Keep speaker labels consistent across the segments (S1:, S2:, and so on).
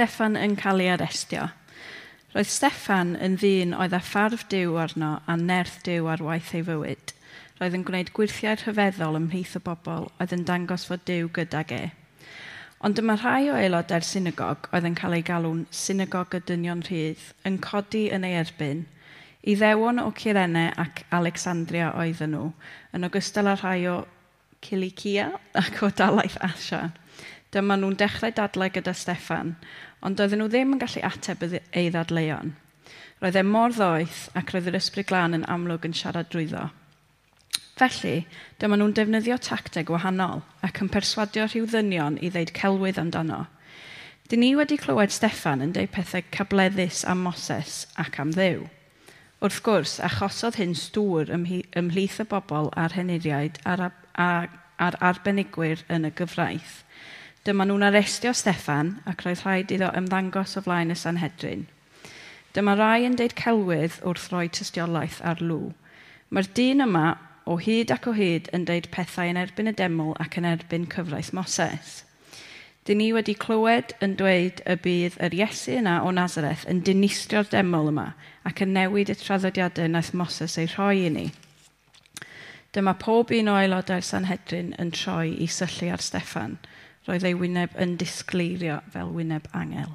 S1: Steffan yn cael ei arestio. Roedd Steffan yn ddyn oedd â ffarf diw arno a nerth diw ar waith ei fywyd. Roedd yn gwneud gwirthiau rhyfeddol ymhlith y bobl oedd yn dangos fod diw gydag e. Ond dyma rhai o aelodau'r synagog oedd yn cael ei galw'n synagog y dynion rhydd yn codi yn ei erbyn. I ddewon o Cirene ac Alexandria oedden nhw, yn ogystal â rhai o Cilicia ac o Dalaeth Asia. Dyma nhw'n dechrau dadlau gyda Steffan, ond doedden nhw ddim yn gallu ateb ei ddadleuon. Roedd e mor ddoeth ac roedd yr ysbryd glân yn amlwg yn siarad drwyddo. Felly, dyma nhw'n defnyddio tacteg wahanol ac yn perswadio rhyw ddynion i ddeud celwydd amdano. Dyn ni wedi clywed Steffan yn deud pethau cableddus am Moses ac am ddew. Wrth gwrs, achosodd hyn stŵr ymhlith y bobl a'r heniriaid a'r, ar, ar, ar arbenigwyr yn y gyfraith – Dyma nhw'n arestio Steffan ac roedd rhaid iddo ymddangos o flaen y Sanhedrin. Dyma rai yn deud celwydd wrth roi tystiolaeth ar lw. Mae'r dyn yma o hyd ac o hyd yn deud pethau yn erbyn y deml ac yn erbyn cyfraith Moses. Dyn ni wedi clywed yn dweud y bydd yr Iesu yna o Nazareth yn dinistrio'r deml yma ac yn newid y traddodiadau naeth Moses ei rhoi i ni. Dyma pob un o aelodau'r Sanhedrin yn troi i syllu ar Steffan – roedd ei wyneb yn disgleirio fel wyneb angel.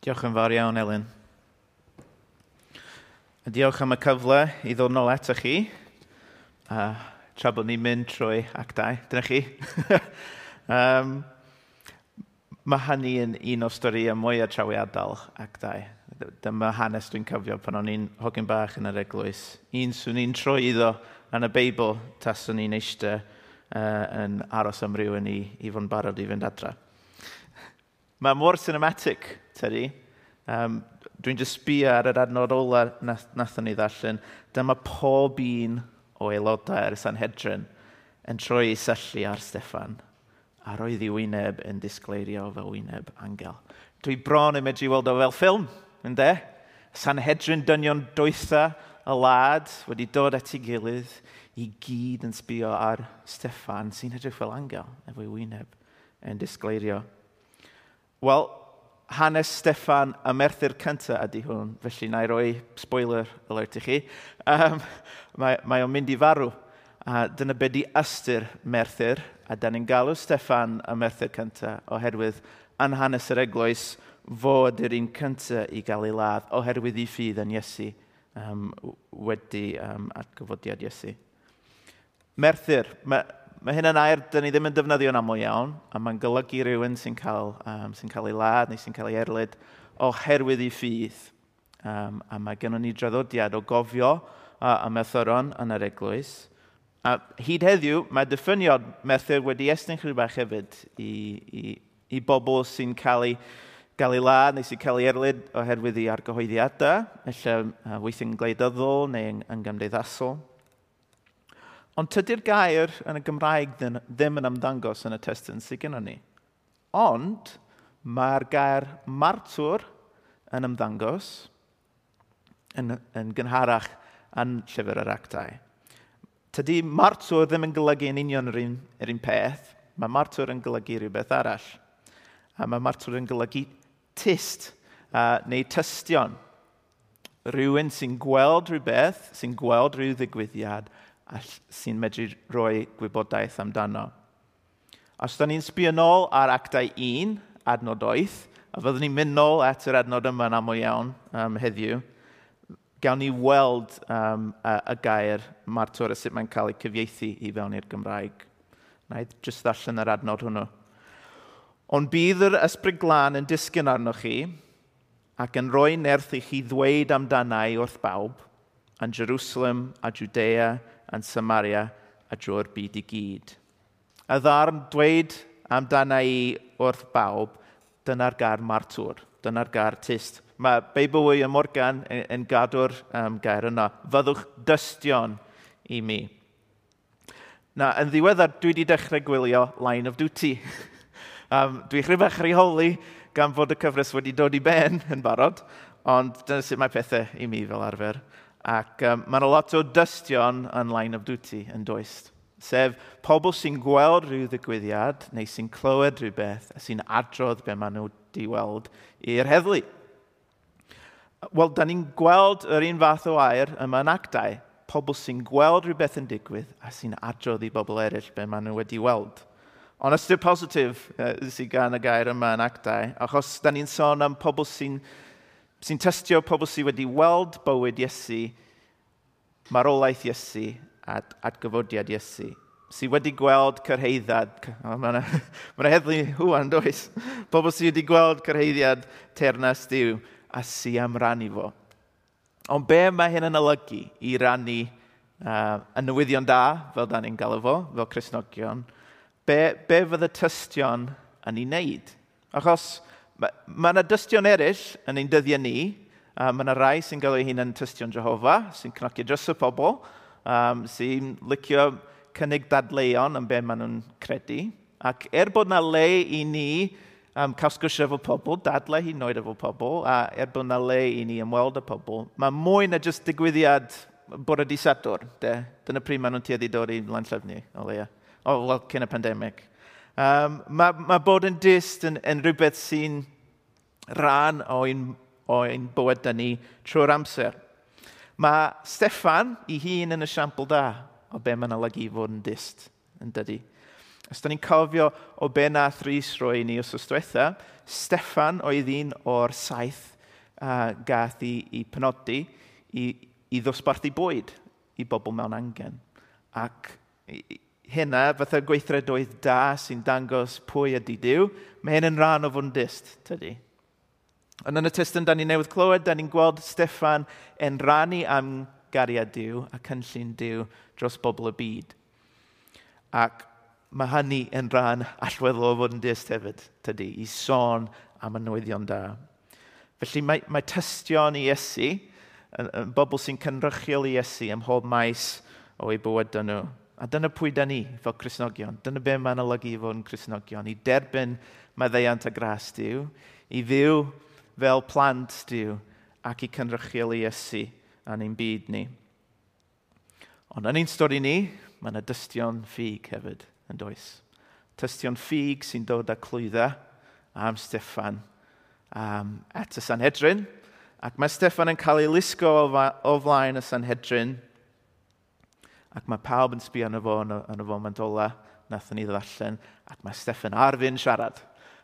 S2: Diolch yn fawr iawn, Elin. A diolch am y cyfle i ddod nôl eto chi. Uh, tra bod ni'n mynd trwy actau. Dyna chi. um, mae hynny yn un o storiau mwyaf trawiadol actau. Dyma hanes dwi'n cofio pan o'n i'n hogyn bach yn yr eglwys. Un swn i'n troi iddo yn y Beibl tas o'n i'n eistedd uh, yn aros am rywun i, i fod yn barod i fynd adra. Mae mor cinematic, Teddy. Um, Dwi'n just sbio ar yr adnod ola nath, nathon ni ddallen. Dyma pob un o aelodau'r Sanhedrin yn troi i syllu ar Steffan a roedd ei wyneb yn disgleirio fel wyneb angel. Dwi bron yn medru weld o fel ffilm, ynddo? Sanhedrin dynion dwytha y lad wedi dod at ei gilydd i gyd yn sbio ar Steffan sy'n edrych fel angel efo'i wyneb yn disgleirio. Wel, hanes Steffan y merthyr cyntaf ydy hwn, felly na i roi spoiler alert i chi. Um, mae, mae o'n mynd i farw. A dyna be di ystyr merthyr, a da ni'n galw Steffan y merthyr cyntaf oherwydd yn hanes yr eglwys fod yr un cyntaf i gael ei ladd oherwydd i ffydd yn Iesu um, wedi um, atgyfodiad Iesu. Merthyr, mae, mae hyn yn air dyn ni ddim yn defnyddio'n aml iawn, a mae'n golygu rhywun sy'n cael, um, sy cael ei ladd neu sy'n cael ei erlyd oherwydd ei ffydd. Um, a mae gennym ni draddodiad o gofio a, a methyron yn yr eglwys. A hyd heddiw, mae diffyniad methyr wedi estyn chwrw bach hefyd i, i, i bobl sy'n cael ei gael ei lad neu sy'n cael ei erlyd oherwydd i argyhoeddiadau, efallai uh, weithio'n gleidyddol neu yn, yn gymdeithasol. Ond tydy'r gair yn y Gymraeg ddim yn ymddangos yn y testyn sydd gennym ni. Ond mae'r gair martwr yn ymddangos yn, yn gynharach yn llyfr yr actau. Tydy martwr ddim yn golygu yn union yr un, yr un peth. Mae martwr yn golygu rhywbeth arall. A mae martwr yn golygu tyst uh, neu tystion. Rhywun sy'n gweld rhywbeth, sy'n gweld rhyw ddigwyddiad, a sy'n medru rhoi gwybodaeth amdano. Os da ni'n sbio nôl ar actau 1, adnod 8, a fyddwn ni'n mynd nôl at yr adnod yma yn aml iawn um, heddiw, gawn ni weld um, y, y gair martor a sut mae'n cael ei cyfieithu i fewn i'r Gymraeg. Na i jyst ddarllen yr adnod hwnnw. Ond bydd yr ysbryd glân yn disgyn arnoch chi ac yn rhoi nerth i chi ddweud amdanau wrth bawb yn Jerusalem a Judea yn Samaria a drwy'r byd i gyd. Y ddarn dweud amdana i wrth bawb, dyna'r gar martwr, dyna'r gar tist. Mae Beibl Wy y Morgan yn, yn gadw'r um, gair yna. Fyddwch dystion i mi. Na, yn ddiweddar, dwi wedi dechrau gwylio Line of Duty. um, dwi chryf eich rheoli gan fod y cyfres wedi dod i ben yn barod, ond dyna sut mae pethau i mi fel arfer. Ac um, mae'n lot o dystion yn line of duty yn does. Sef pobl sy'n gweld rhyw ddigwyddiad neu sy'n clywed rhywbeth a sy'n adrodd be maen nhw wedi weld i'r heddlu. Wel, da ni'n gweld yr un fath o air yma yn actau. Pobl sy'n gweld rhywbeth yn digwydd a sy'n adrodd i bobl eraill be maen nhw wedi weld. Ond ystyr positif uh, sy'n gan y gair yma yn actau, achos da ni'n sôn am pobl sy'n sy'n testio pobl sydd wedi weld bywyd Iesu, marolaeth Iesu a adgyfodiad Iesu sydd wedi gweld cyrheiddiad, Mae yna ma heddlu hwan, does? Pobl sydd wedi gweld cyrheiddiad ternas diw a sy am rannu fo. Ond be mae hyn yn olygu i rannu uh, y newyddion da, fel da ni'n gael fo, fel Cresnogion, be, be fydd y tystion yn ei wneud? Achos Mae yna dystion eraill yn ein dyddiau ni. Um, mae yna rai sy'n gael ei hun yn tystion Jehofa, sy'n cnocio dros y pobl, um, sy'n licio cynnig dadleuon yn be maen nhw'n credu. Ac er bod yna le i ni um, cael sgwrsio efo pobl, dadle hi noed efo pobl, a er bod yna le i ni ymweld y pobl, mae mwy na jyst digwyddiad bore di sadwr. De. Dyna pryd maen nhw'n tueddu dod i lan llyfni, o leia. O, wel, cyn y pandemig. Um, mae, mae bod yn dyst yn, yn rhywbeth sy'n rhan o'n, o'n bywyd ni trwy'r amser. Mae Steffan i hun yn esiampl da o be mae'n olygu fod yn dyst yn dydy. Os da ni'n cofio o be na thrys roi ni os ystwetha, Steffan oedd un o'r saith uh, gath i, i penodi i, i ddosbarthu bwyd i bobl mewn angen ac i, hynna, fatha gweithredoedd da sy'n dangos pwy ydy Dyw, mae hyn yn rhan o fwndist, tydi. Ond yn y testyn, da ni newydd clywed, da ni'n gweld Steffan yn rannu am gariad Dyw a cynllun Dyw dros bobl y byd. Ac mae hynny yn rhan allweddol o fwndist hefyd, tydi, i sôn am y newyddion da. Felly mae, mae tystion i Iesu, bobl sy'n cynrychiol i Iesu ym mhob maes o o'i bywyd nhw. A dyna pwy da ni fel Cresnogion. Dyna be mae'n olygu i fod yn Cresnogion. I derbyn maddeiant a gras diw, i fyw fel plant diw ac i cynrychiol Iesu yn ein byd ni. Ond yn ein stori ni, mae yna dystion ffug hefyd yn does. Dystion ffug sy'n dod â clwydda am Steffan um, at y Sanhedrin. Ac mae Steffan yn cael ei lusgo o flaen y Sanhedrin – ac mae pawb yn sbio arno fo yn y fo mandola, nath ni ddallen, ac mae Steffan arfyn siarad.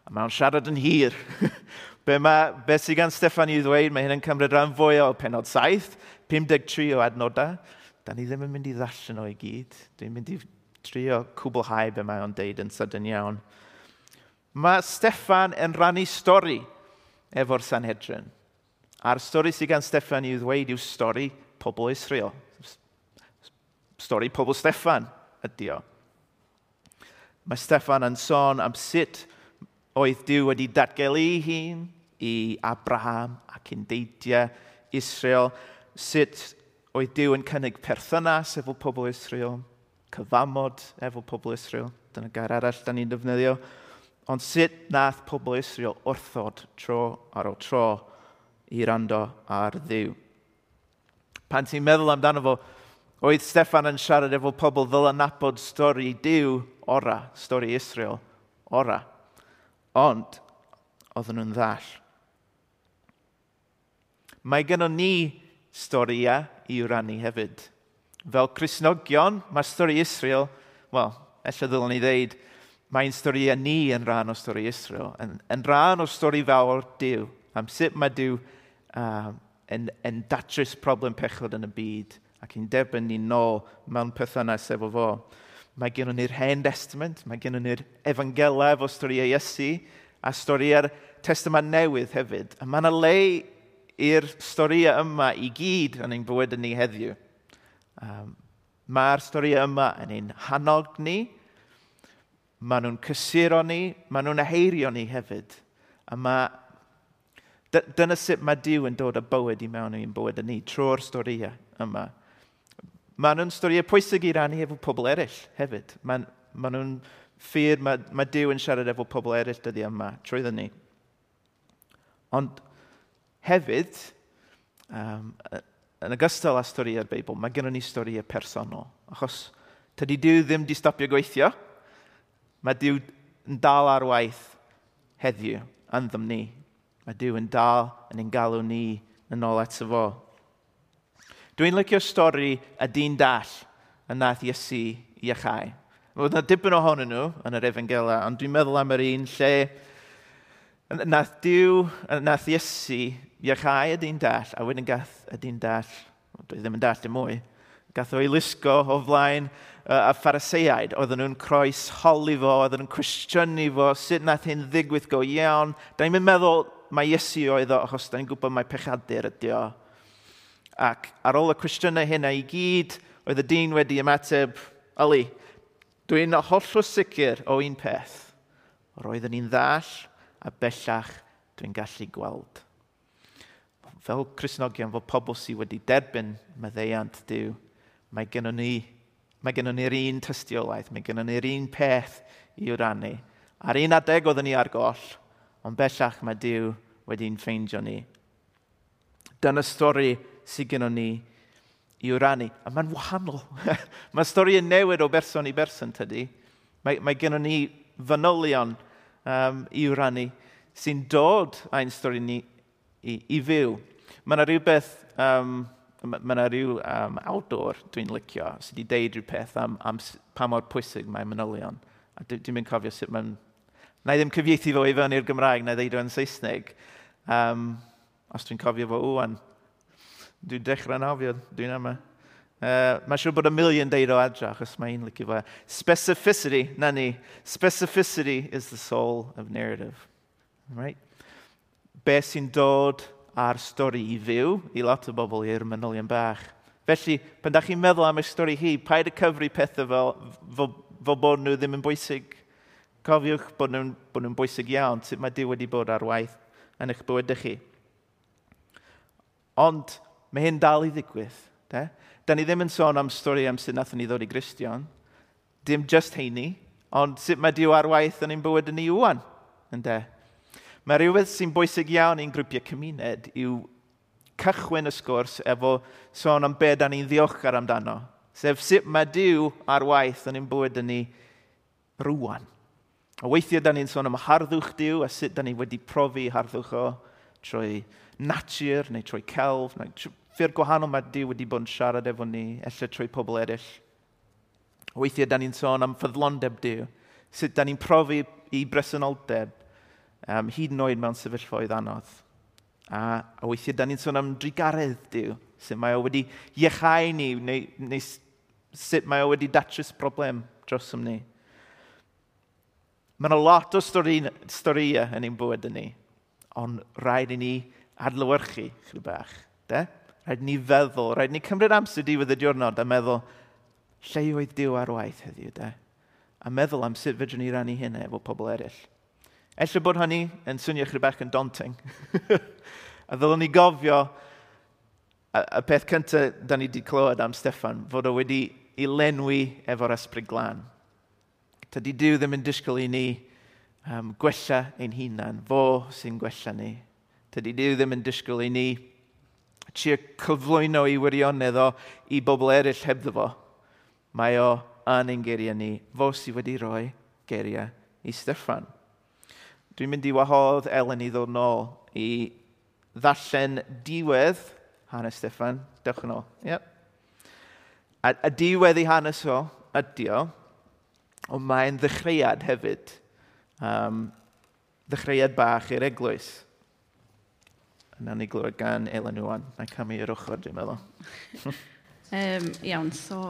S2: A mae'n siarad yn hir. be, ma, be sydd gan Steffan i ddweud, mae hyn yn cymryd rhan fwy o penod 7, 53 o adnodau. Da ni ddim yn mynd i ddarllen o i gyd. Dwi'n mynd i trio cwblhau be mae o'n deud yn sydyn iawn. Mae Steffan yn rannu stori efo'r Sanhedrin. A'r stori sydd gan Steffan i ddweud yw stori pobl Israel stori pobl Steffan ydy o. Mae Steffan yn sôn am sut oedd Dyw wedi datgelu ei hun i Abraham ac undeidiau Israel, sut oedd Dyw yn cynnig perthynas efo pobl Israel, cyfamod efo pobl Israel, dyna gair arall da ni'n defnyddio, ond sut nath pobl Israel wrthod tro ar ôl tro i rando ar ddiw. Pan ti'n meddwl amdano fo, Oedd Steffan yn siarad efo pobl ddyla nabod stori diw ora, stori Israel ora. Ond, oedden nhw'n ddall. Mae gennym ni storia e i rannu hefyd. Fel Cresnogion, mae stori Israel, wel, efallai ddylwn ni ddeud, mae'n stori a ni yn rhan o stori Israel, yn, yn rhan o stori fawr Dyw, am sut mae Dyw uh, yn, yn datrys problem pechod yn y byd – ac i'n derbyn ni nôl mewn perthynas efo fo. Mae gennym ni'r Hen Testament, mae gennym ni'r Efangela efo stori Iesu a storiau'r Testament Newydd hefyd. A mae yna le i'r storiau yma i gyd yn ein bywyd ni heddiw. Um, Mae'r storiau yma yn ein hanog ni, maen nhw'n cysuro ni, maen nhw'n aheirio ni hefyd. A mae, dyna sut mae Dyw yn dod â bywyd i mewn i'n bywyd yn ni, trwy'r storiau yma. Maen nhw'n storiau pwysig i rannu efo pobl eraill hefyd. Maen, maen nhw'n ffyr, mae, mae Dyw yn siarad efo pobl eraill dyddi yma, trwyddyn ni. Ond hefyd, um, yn ogystal â storiau'r Beibl, mae gennym ni storiau personol. Achos tydi Dyw ddim di stopio gweithio, mae Dyw yn dal ar waith heddiw, anddym ni. Mae Dyw yn dal yn ein galw ni yn ôl eto fo. Dwi'n licio stori y dyn dall yn nath Iesu i achau. Roedd yna dipyn ohonyn nhw yn yr efengela, ond dwi'n meddwl am yr un lle nath Dyw, nath Iesu iachau y dyn dall, a wedyn gath y dyn dall, dwi ddim yn dall dim mwy, gath o'i lusgo o flaen uh, a phariseiaid, oedden nhw'n croes holi fo, oedden nhw'n cwestiynu fo, sut nath hyn ddigwydd go iawn. Da ni'n meddwl mae Iesu oedd o, achos da ni'n gwybod mae pechadur ydi o. Ac ar ôl y cwestiynau hynna i gyd, oedd y dyn wedi ymateb, Ali, dwi'n hollw sicr o un peth. Roeddwn i'n ddall a bellach dwi'n gallu gweld. Fel Cresnogion, fel pobl sydd wedi derbyn meddeiant Dyw, mae gennym ni Mae gennym ni'r un tystiolaeth, mae gennym ni'r un peth i wrannu. Ar un adeg oeddwn ni ar goll, ond bellach mae Dyw wedi'n ffeindio ni. Dyna stori sydd gennym ni i wrannu. A mae'n wahanol. mae stori yn newid o berson i berson tydi. Mae, mae gennym ni fanylion um, i wrannu sy'n dod ein stori ni i, i fyw. Mae yna rhywbeth, um, mae yna rhyw um, awdor dwi'n licio sydd wedi deud rhywbeth am, am pa mor pwysig mae manylion. A dwi'n mynd cofio sut mae'n... Na i ddim cyfieithu fo i fewn i'r Gymraeg, na i ddeud o'n Saesneg. Um, os dwi'n cofio fo wwan, Dwi'n dechrau'n afiad, dwi'n yma. Uh, mae'n siŵr bod y milion deud o adra, achos mae'n licio fe. Specificity, na ni. Specificity is the soul of narrative. Right? Be sy'n dod ar stori i fyw i lot o bobl i'r manylion bach. Felly, pan da chi'n meddwl am y stori hi, paid y cyfru pethau fel, fel, fel bod nhw ddim yn bwysig. Cofiwch bod nhw'n nhw bwysig iawn, sut mae Dyw wedi bod ar waith yn eich bywydau chi. Ond, mae hyn dal i ddigwydd. De? Da ni ddim yn sôn am stori am sut nath ni ddod i Gristion. Dim just heini, ond sut mae Dyw ar waith yn ein bywyd yn ni wwan. Ynde? Mae rhywbeth sy'n bwysig iawn i'n grwpiau cymuned yw cychwyn y sgwrs efo sôn am be da ni'n ddiolchgar amdano. Sef sut mae Dyw ar waith yn ein bywyd yn ni rwan. A weithiau da ni'n sôn am harddwch Dyw a sut da ni wedi profi harddwch o trwy natur, neu trwy celf, neu ffyr gwahanol mae Dyw wedi bod yn siarad efo ni, efallai trwy pobl eraill. Weithiau, da ni'n sôn am ffyddlondeb Dyw, sut da ni'n profi i bresenoldeb, um, hyd yn oed mewn sefyllfoedd anodd. A, a weithiau, da ni'n sôn am drigaredd Dyw, sut mae o wedi iechau ni, neu, neu sut mae o wedi datrys broblem dros ym ni. Mae yna lot o stori, storiau yn ein bywyd yn ni ond rhaid i ni adlywyrchu chyd bach. De? Rhaid ni feddwl, rhaid ni cymryd amser diwedd y diwrnod a meddwl, lle oedd Dyw ar waith heddiw, de? A meddwl am sut fedrwn ni rannu hynny efo pobl eraill. Efallai bod hynny yn swnio chyd bach yn daunting. a ddylwn ni gofio y, y peth cyntaf da ni wedi clywed am Steffan, fod o wedi i lenwi efo'r ysbryd glân. Tydi Dyw ddim yn disgwyl i ni um, gwella ein hunan, fo sy'n gwella ni. Tydy Dyw ddim yn disgwyl i ni trio cyflwyno i wirionedd o i bobl eraill hebddo fo. Mae o yn ein geiriau ni, fo sydd wedi rhoi geiriau i Steffan. Dwi'n mynd i wahodd Elen i ddod nôl i ddarllen diwedd hanes Steffan. Dewch yn ôl. Yep. A, a diwedd i hanes o ydy o, ond mae'n ddechreuad hefyd um, ddechreuad bach i'r eglwys. Yna ni glywed gan Elen Iwan. na'i camu i'r ochr, dwi'n meddwl.
S1: um, iawn, so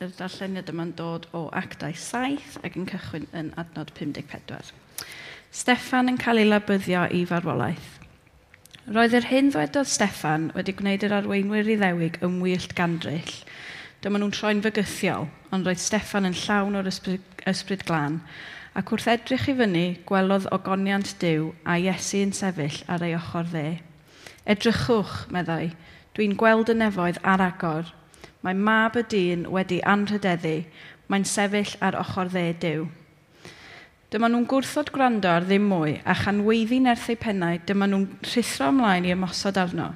S1: y darlleniad yma'n dod o actau saith ac yn cychwyn yn adnod 54. Steffan yn cael ei labyddio i farwolaeth. Roedd yr hyn ddwedodd Steffan wedi gwneud yr arweinwyr i ddewig yn wyllt gandryll. Dyma nhw'n troi'n fygythiol, ond roedd Steffan yn llawn o'r ysbryd, ysbryd glân ac wrth edrych i fyny, gwelodd ogoniant Dyw a Iesu'n sefyll ar ei ochr dde. Edrychwch, meddai, dwi'n gweld y nefoedd ar agor. Mae mab y dyn wedi anrhydeddu, mae'n sefyll ar ochr dde Dyw. Dyma nhw'n gwrthod gwrando ar ddim mwy a chanweiddi nerth eu pennau, dyma nhw'n rhithro ymlaen i ymosod arno.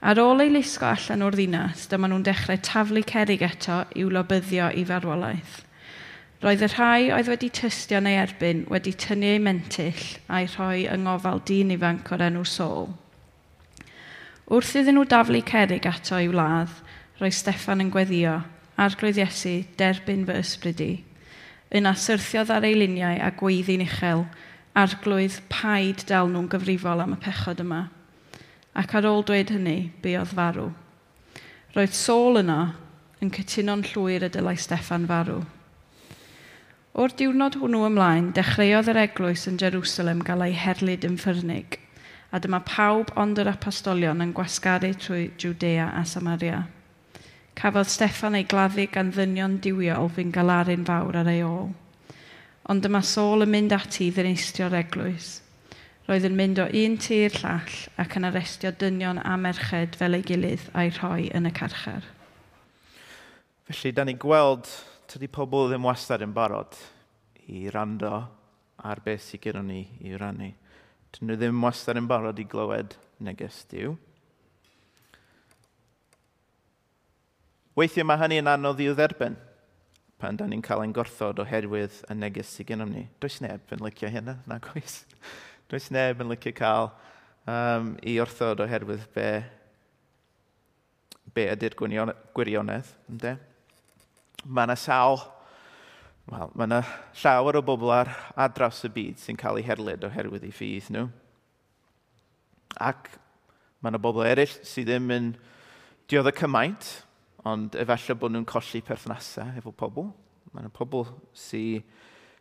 S1: Ar ôl ei lusgo allan o'r ddinas, dyma nhw'n dechrau taflu cerig eto i'w lobyddio i farwolaeth. Roedd y rhai oedd wedi tystio neu erbyn wedi tynnu ei mentyll a'i rhoi yng ngofal dyn ifanc o'r enw Saul. Wrth iddyn nhw daflu cerig ato i'w ladd, roedd Steffan yn gweddio, arglwydd Iesu, derbyn fy ysbryd i. Yna syrthiodd ar ei luniau a gweiddi'n uchel, arglwydd paid dal nhw'n gyfrifol am y pechod yma. Ac ar ôl dweud hynny, buodd farw. Roedd Saul yno yn cytuno'n llwyr y dylai Steffan farw. O'r diwrnod hwnnw ymlaen, dechreuodd yr eglwys yn Jerusalem gael ei herlyd yn ffyrnig, a dyma pawb ond yr apostolion yn gwasgaru trwy Judea a Samaria. Cafodd Steffan ei gladdu gan ddynion diwiol fy'n galaru'n fawr ar ei ôl. Ond dyma Saul yn mynd ati i ddynistio'r eglwys. Roedd yn mynd o un tir llall ac yn arestio dynion a merched fel ei gilydd a'i rhoi yn y carchar.
S2: Felly, da ni gweld tydi pobl ddim wastad yn barod i rando ar beth sydd gyda ni i rannu. Dyn nhw ddim wastad yn barod i glywed neges diw. Weithiau mae hynny yn anodd i'w dderbyn pan da ni'n cael ein gorthod oherwydd y neges sydd gennym ni. Does neb yn licio hynna, na oes. Does neb yn licio cael um, i orthod oherwydd be, be ydy'r gwirionedd, ynde? mae yna sawl, wel, mae yna llawer o bobl ar, ar draws y byd sy'n cael eu herlyd oherwydd eu ffydd nhw. Ac mae yna bobl eraill sydd ddim yn diodd y cymaint, ond efallai bod nhw'n colli perthnasau efo pobl. Mae yna pobl sy'n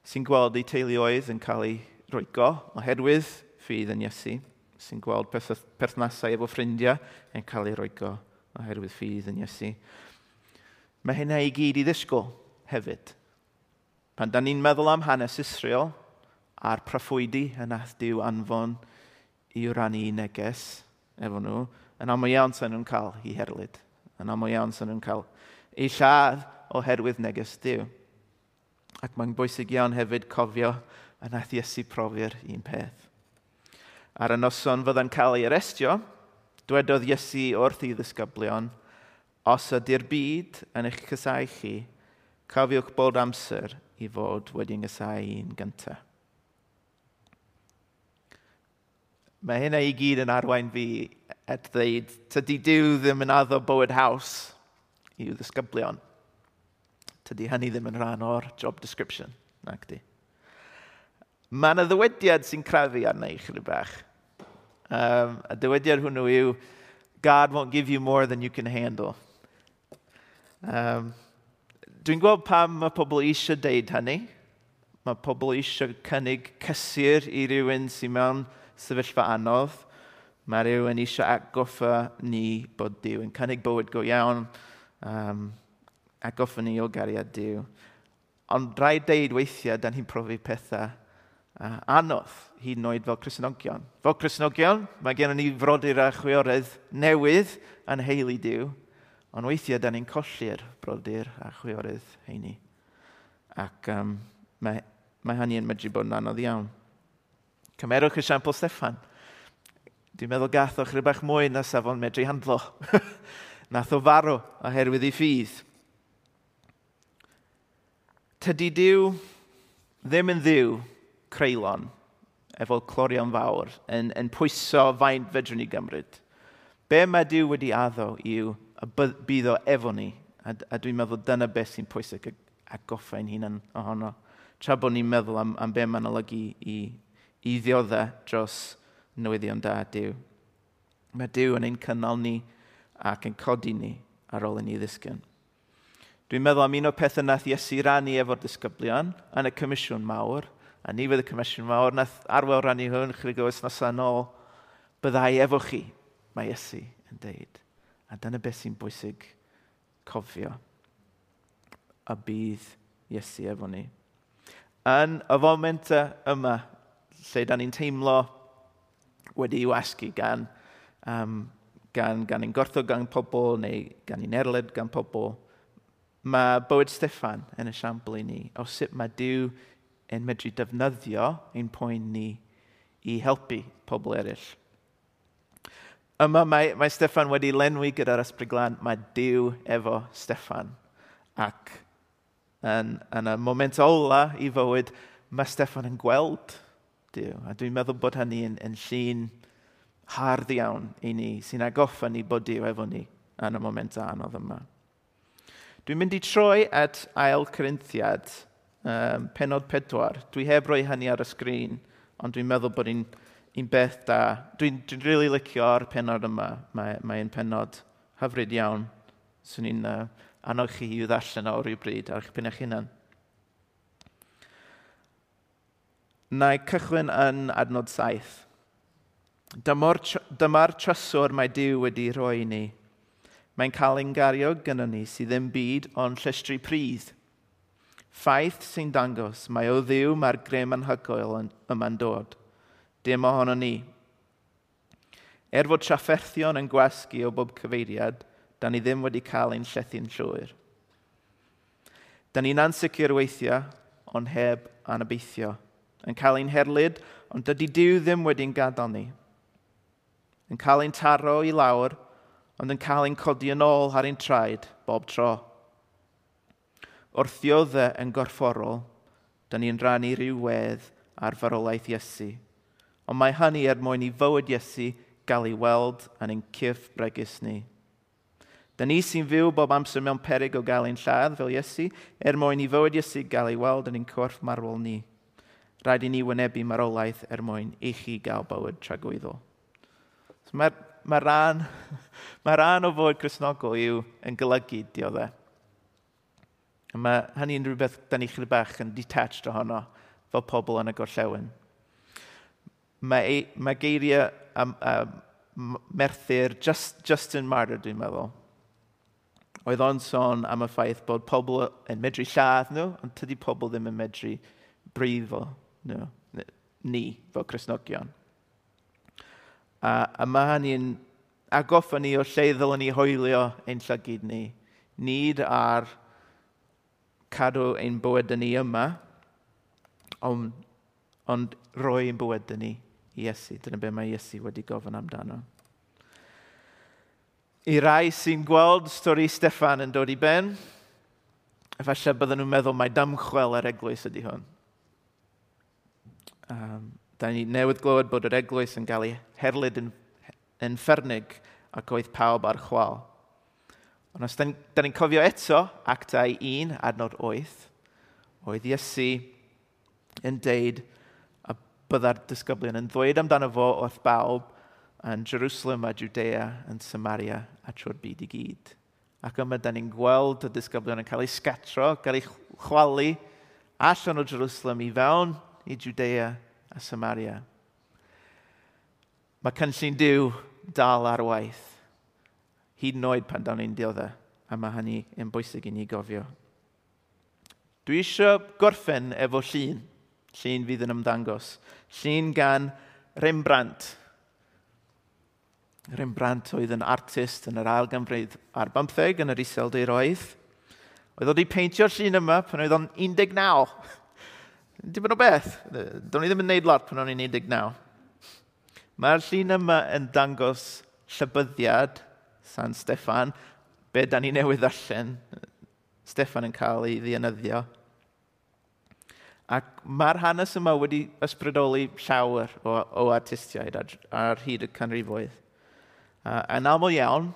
S2: sy gweld eu teuluoedd yn cael eu roigo oherwydd ffydd yn Iesu, sy'n gweld perthnasau efo ffrindiau yn cael eu roigo oherwydd ffydd yn Iesu. Mae hynna i gyd i ddisgwyl hefyd. Pan da ni'n meddwl am hanes Israel a'r proffwydi y nath diw anfon i rannu neges efo nhw, yn aml iawn sy'n nhw'n cael i herlyd. Yn aml iawn sy'n nhw'n cael ei lladd oherwydd neges diw. Ac mae'n bwysig iawn hefyd cofio a nath Iesu profi'r un peth. Ar y noson fydda'n cael ei arestio, dwedodd Iesu wrth i ddisgyblion – Os ydy'r byd yn eich cysau chi, cofiwch bod amser i fod wedi'n gysau un gyntaf. Mae hynna i gyd yn arwain fi at ddeud, tydi Dyw ddim yn addo bywyd haws i'w ddisgyblion. Tydi hynny ddim yn rhan o'r job description, nac di. Mae yna ddywediad sy'n crafu arna i chyrru bach. Um, a dywediad hwnnw yw, God won't give you more than you can handle. Um, Dwi'n gweld pam mae pobl eisiau deud hynny. Mae pobl eisiau cynnig cysur i rywun sy'n mewn sefyllfa anodd. Mae rhywun eisiau atgoffa ni bod Dyw yn cynnig bywyd go iawn. Um, atgoffa ni o gariad Dyw. Ond rhaid deud weithiau, dan hi'n profi pethau uh, anodd hyd yn oed fel Cresnogion. Fel Cresnogion, mae gennym ni frodur a chwiorydd newydd yn heili Dyw Ond weithiau, da ni'n colli'r brodyr a chwiorydd heini. Ac um, mae, mae hynny yn medru bod yn anodd iawn. Cymerwch esiampl Steffan. Dwi'n meddwl gath o chryb bach mwy na safon medru handlo. Nath o farw oherwydd ei ffydd. Tydy diw ddim yn ddiw creulon efo clorion fawr yn, yn pwyso faint fedrwn ni gymryd. Be mae diw wedi addo yw a bydd o efo ni. A, a dwi'n meddwl dyna beth sy'n pwysig a goffa ein hunan ohono. Tra bod ni'n meddwl am, am be mae'n olygu i, i ddioddau dros newyddion da Dyw. Mae Dyw yn ein cynnal ni ac yn codi ni ar ôl i ni ddisgyn. Dwi'n meddwl am un o pethau nath Iesu rannu efo'r disgyblion yn y Comisiwn Mawr, a ni fydd y Comisiwn Mawr, nath arwel rannu hwn chydig o wythnosau yn ôl, byddai efo chi, mae Iesu yn deud. A dyna beth sy'n bwysig cofio. A bydd Iesu efo ni. Yn y foment yma, lle da ni'n teimlo wedi i'w asgu gan, um, gan, gan ein gorthod gan pobl neu gan ein erled gan pobl, mae bywyd Steffan yn y siambl i ni o sut mae Dyw yn medru defnyddio ein poen ni i helpu pobl eraill. Yma mae, mae Steffan wedi lenwi gyda'r ysbryd glân. Mae Dyw efo Steffan. Ac yn, yn y moment ola i fywyd, mae Steffan yn gweld Dyw. A dwi'n meddwl bod hynny yn, yn llun hardd iawn i ni, sy'n agoffa ni bod Dyw efo ni yn y moment anodd yma. Dwi'n mynd i troi at ail Corinthiad, um, penod pedwar. Dwi heb roi hynny ar y sgrin, ond dwi'n meddwl bod ni'n un beth da. Dwi'n dwi really licio'r penod yma. Mae'n mae penod hyfryd iawn. Swn i'n uh, annog chi i'w ddarllen o rhywbryd ar eich pen eich hunan. Na i cychwyn yn adnod saith. Dyma'r dyma tryswr mae Dyw wedi rhoi ni. Mae'n cael ein gario gyda ni sydd ddim byd ond llestri pridd. Ffaith sy'n dangos mae o ddiw mae'r grym anhygoel yma'n dod dim ohono ni. Er fod trafferthion yn gwasgu o bob cyfeiriad, da ni ddim wedi cael ein llethu'n llwyr. Da ni'n ansicr weithiau, ond heb anabeithio. Yn cael ein herlyd, ond dydy Dyw ddim wedi'n gadael ni. Yn cael ein taro i lawr, ond yn cael ein codi yn ôl ar ein traed bob tro. Wrth ddioddau yn gorfforol, da ni'n rannu rhyw wedd ar farwolaeth Iesu ond mae hynny er mwyn i fywyd Iesu gael ei weld yn ein cyrff bregus ni. Da ni sy'n fyw bob amser mewn peryg o gael ein lladd fel Iesu, er mwyn i fywyd Iesu gael ei weld yn ein corff marwol ni. Rhaid i ni wynebu marolaeth er mwyn i chi gael bywyd tragwyddol. So Mae'r mae rhan, mae rhan o fod Cresnogol yw yn golygu dioddau. Mae hynny'n rhywbeth da ni chydig bach yn detached ohono fel pobl yn y gorllewin mae, mae geiriau um, um, merthyr just, Justin martyr, dwi'n meddwl. Oedd o'n sôn am y ffaith bod pobl yn medru lladd nhw, ond tydi pobl ddim yn medru brifo nhw, ni, fel Cresnogion. A, a mae hynny'n agoffa ni o lle ddylwn ni hoelio ein llygyd ni. Nid ar cadw ein bywyd ni yma, ond, ond roi ein bywyd ni Iesu. Dyna be mae Iesu wedi gofyn amdano. I rai sy'n gweld stori Steffan yn dod i ben, efallai bydden nhw'n meddwl mae damchwel yr eglwys ydy hwn. Um, da ni newydd glywed bod yr eglwys yn cael ei herlyd yn, yn ffernig ac oedd pawb ar chwal. Ond os da ni'n ni cofio eto, actau 1, adnod 8, oedd Iesu yn deud, byddai'r disgyblion yn ddweud amdano fo wrth bawb yn Jerusalem a Judea yn Samaria a trwy'r byd i gyd. Ac yma, da ni'n gweld y disgyblion yn cael eu sgatro, cael eu chwalu allan o Jerusalem i fewn i Judea a Samaria. Mae cynllun diw dal ar waith. Hyd yn oed pan dawn ni'n dioddau, a mae hynny yn bwysig i ni gofio. Dwi eisiau gorffen efo llun Llun fydd yn ymddangos. Llun gan Rembrandt. Rembrandt oedd yn artist yn yr ail ganfrif ar bymtheg yn yr isel deiroedd. Oedd i peintio'r llun yma pan oedd o'n 19. Dim ond o beth. Do'n i ddim yn neud lot pan o'n i'n 19. Mae'r llun yma yn dangos llybyddiad San Steffan, be da ni newydd allan. Steffan yn cael ei ddianyddio. Ac mae'r hanes yma wedi ysbrydoli llawer o, o artistiaid ar, ar hyd y canrifoedd. Uh, yn aml iawn,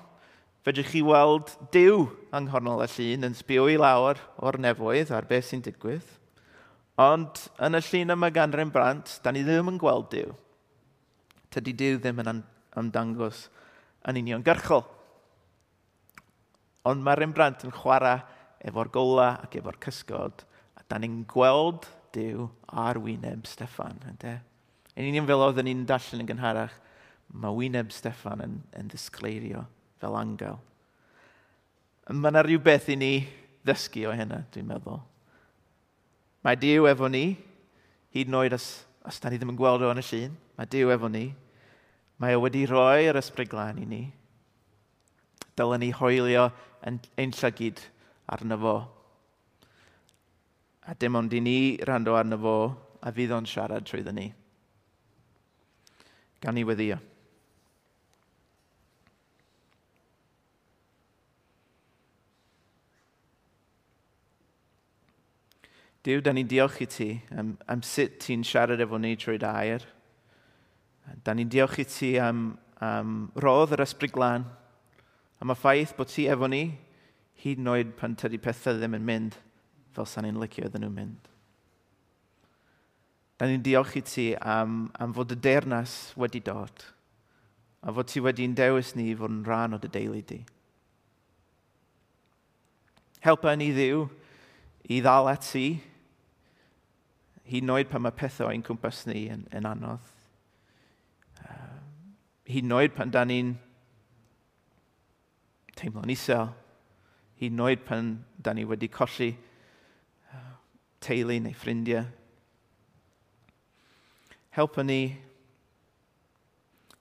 S2: fedrwch chi weld Dyw yng nghornol y llun yn sbio i lawr o'r nefoedd ar beth sy'n digwydd. Ond yn y llun yma gan Rembrandt, da ni ddim yn gweld Dyw. Tydy Dyw ddim yn ymdangos yn uniongyrchol. Ond mae Rembrandt yn chwarae efo'r gola ac efo'r cysgod. A da ni'n gweld Dyw ar wyneb Steffan. Ynde? Yn union fel oedden ni'n darllen yn gynharach, mae wyneb Steffan yn, yn ddisgleirio fel angel. Mae yna rhywbeth i ni ddysgu o hynna, dwi'n meddwl. Mae Dyw efo ni, hyd yn oed os, os da ni ddim yn gweld o yn y llun, mae Dyw efo ni. Mae o wedi rhoi yr ysbryd glân i ni. Dylen ni hoelio yn ein llygyd arno fo a dim ond i ni rando arno fo a fydd o'n siarad trwy ni. Gan i weddio. Dyw, da ni'n diolch i ti am, am sut ti'n siarad efo ni trwy dair. Da ni'n diolch i ti am, am rodd yr ysbryd glân, am y ffaith bod ti efo ni hyd yn oed pan tydi pethau ddim yn mynd fel sa'n ni'n licio iddyn nhw'n mynd. Da ni'n diolch i ti am, am fod y dernas wedi dod a fod ti wedi'n dewis ni i fod yn rhan o dy deulu di. Helpa ni ddiw i ddal at ti, hyd yn oed pan mae pethau o'n cwmpas ni yn, yn anodd. Uh, hyd yn oed pan da ni'n teimlo'n isel, hyd yn oed pan da ni wedi colli teulu neu ffrindiau. Helpa ni,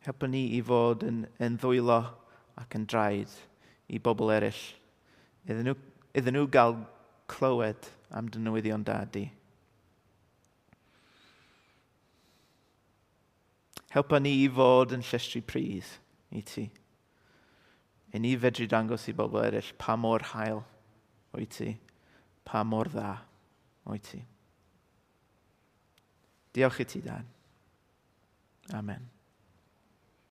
S2: helpa ni i fod yn, yn ddwylo ac yn draed i bobl eraill. Iddyn nhw, iddyn nhw gael clywed am dynwyddion newyddion da. Helpa ni i fod yn llestri prydd i ti. I ni fedru dangos i bobl eraill pa mor hael o'i ti, pa mor dda o'i ti. Diolch i ti, Dan. Amen.